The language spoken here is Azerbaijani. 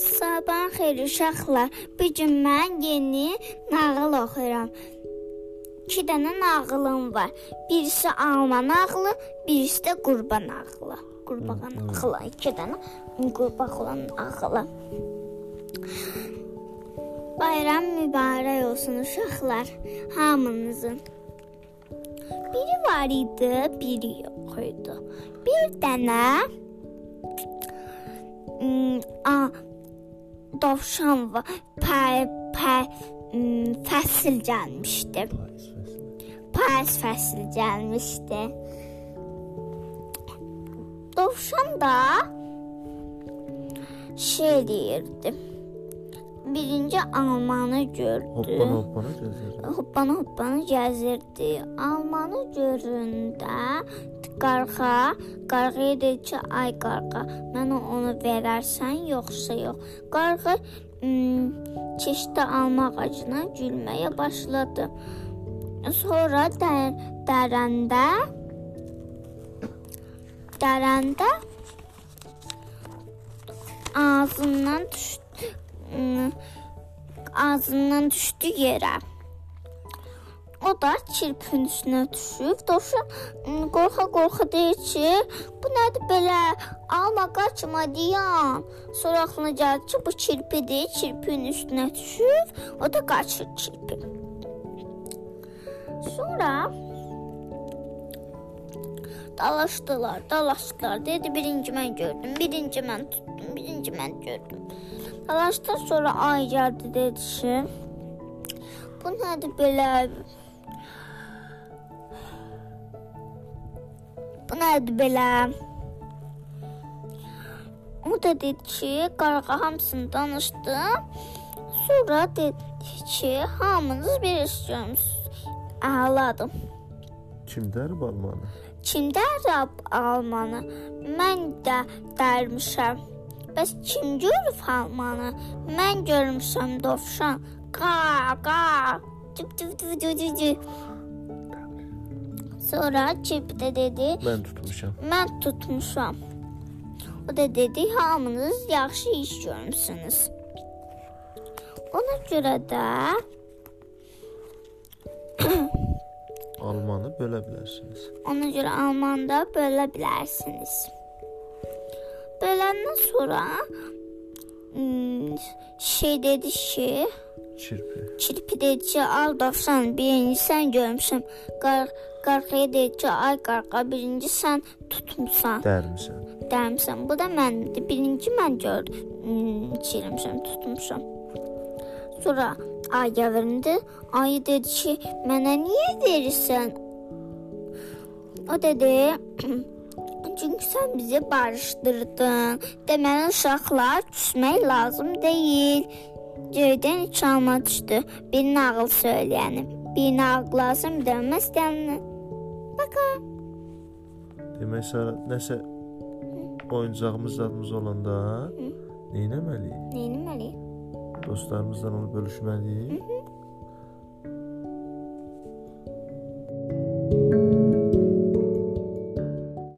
Sabahın xeyir uşaqlar. Bu gün mən yeni nağıl oxuyuram. 2 dənə nağılım var. Birisi alma nağılı, birisi də qurban nağılı. Qurbağa nağılı, 2 dənə qurbağa olan nağılı. Bayram mübarək olsun uşaqlar hamınızın. Biri var idi, biri yox idi. Bir dənə ım, a, dovşan var. Pay, pay, ım, fəsil gəlmişdi. Payız fəsli gəlmişdi. Dovşan da şey deyirdi. Birinci almanı gördü. Hoppana hoppana gəzir. Hoppana hoppana gəzirdi. Almanı göründə qarğa, qarğaya dedi ki, ay qarğa, mənə onu verərsən yoxsa yox. Qarğa keçdi alma ağacına gülməyə başladı. Sonra dər, dərəndə dərəndə ağzından düşdü ağzından düşdü yerə. O da kirpin üstünə düşüb. Dovşan qorxa-qorxa deyir ki, bu nədir belə? Alma qaçma dayan. Sonra ağlına gəldi ki, bu kirpidir. Kirpin üstünə düşüb, o da qaçır kirpi. Sonra dalaşdılar, dalaşdılar. Dedi birinci mən gördüm, birinci mən tutdum, birinci mən gördüm. Dalaşdılar sonra ay gəldi dedi ki, bu nədir belə? Bu nədir belə? O da dedi ki, qarğa hamısını danışdı. Sonra dedi ki, hamınız bir iş görmüsünüz. Ağladım. Kim dərib almanı? Kimdə Rəbb almanı? Mən də dərmişəm. Bəs kim görüb almanı? Mən görmüşəm dovşan. Qa, qa. Cip cip cip cip. cip. Sonra Çip də dedi, Mən tutmuşam. mən tutmuşam. O da dedi, hamınız yaxşı iş görmüsünüz. Ona görə də Almanı bölə bilərsiniz. Ona görə almanda bölə bilərsiniz. Böləndən sonra ım, şey dedi ki, Çirpi. kirpi dedi ki, al dovşan birinci sən görmüşəm. Qar qarğaya dedi ki, ay qarğa birinci sən tutmusan, Dərmisən. dərmisən. Bu da məndir. Birinci mən gördüm, çirmişəm, tutmuşam. Sonra ay gəlindi. Ayı dedi ki, mənə niyə verirsən? O dedi, çünki sən bizi barışdırdın. Deməli uşaqlar küsmək lazım deyil. Göydən üç alma düşdü. Bir nağıl söyləyənim. Bir nağıl lazım deməz dəmni. Baka. Demək sonra nəsə oyuncağımız zadımız olanda nə etməliyik? Neyinməli? Dostlarımızdan onu bölüşməliyik.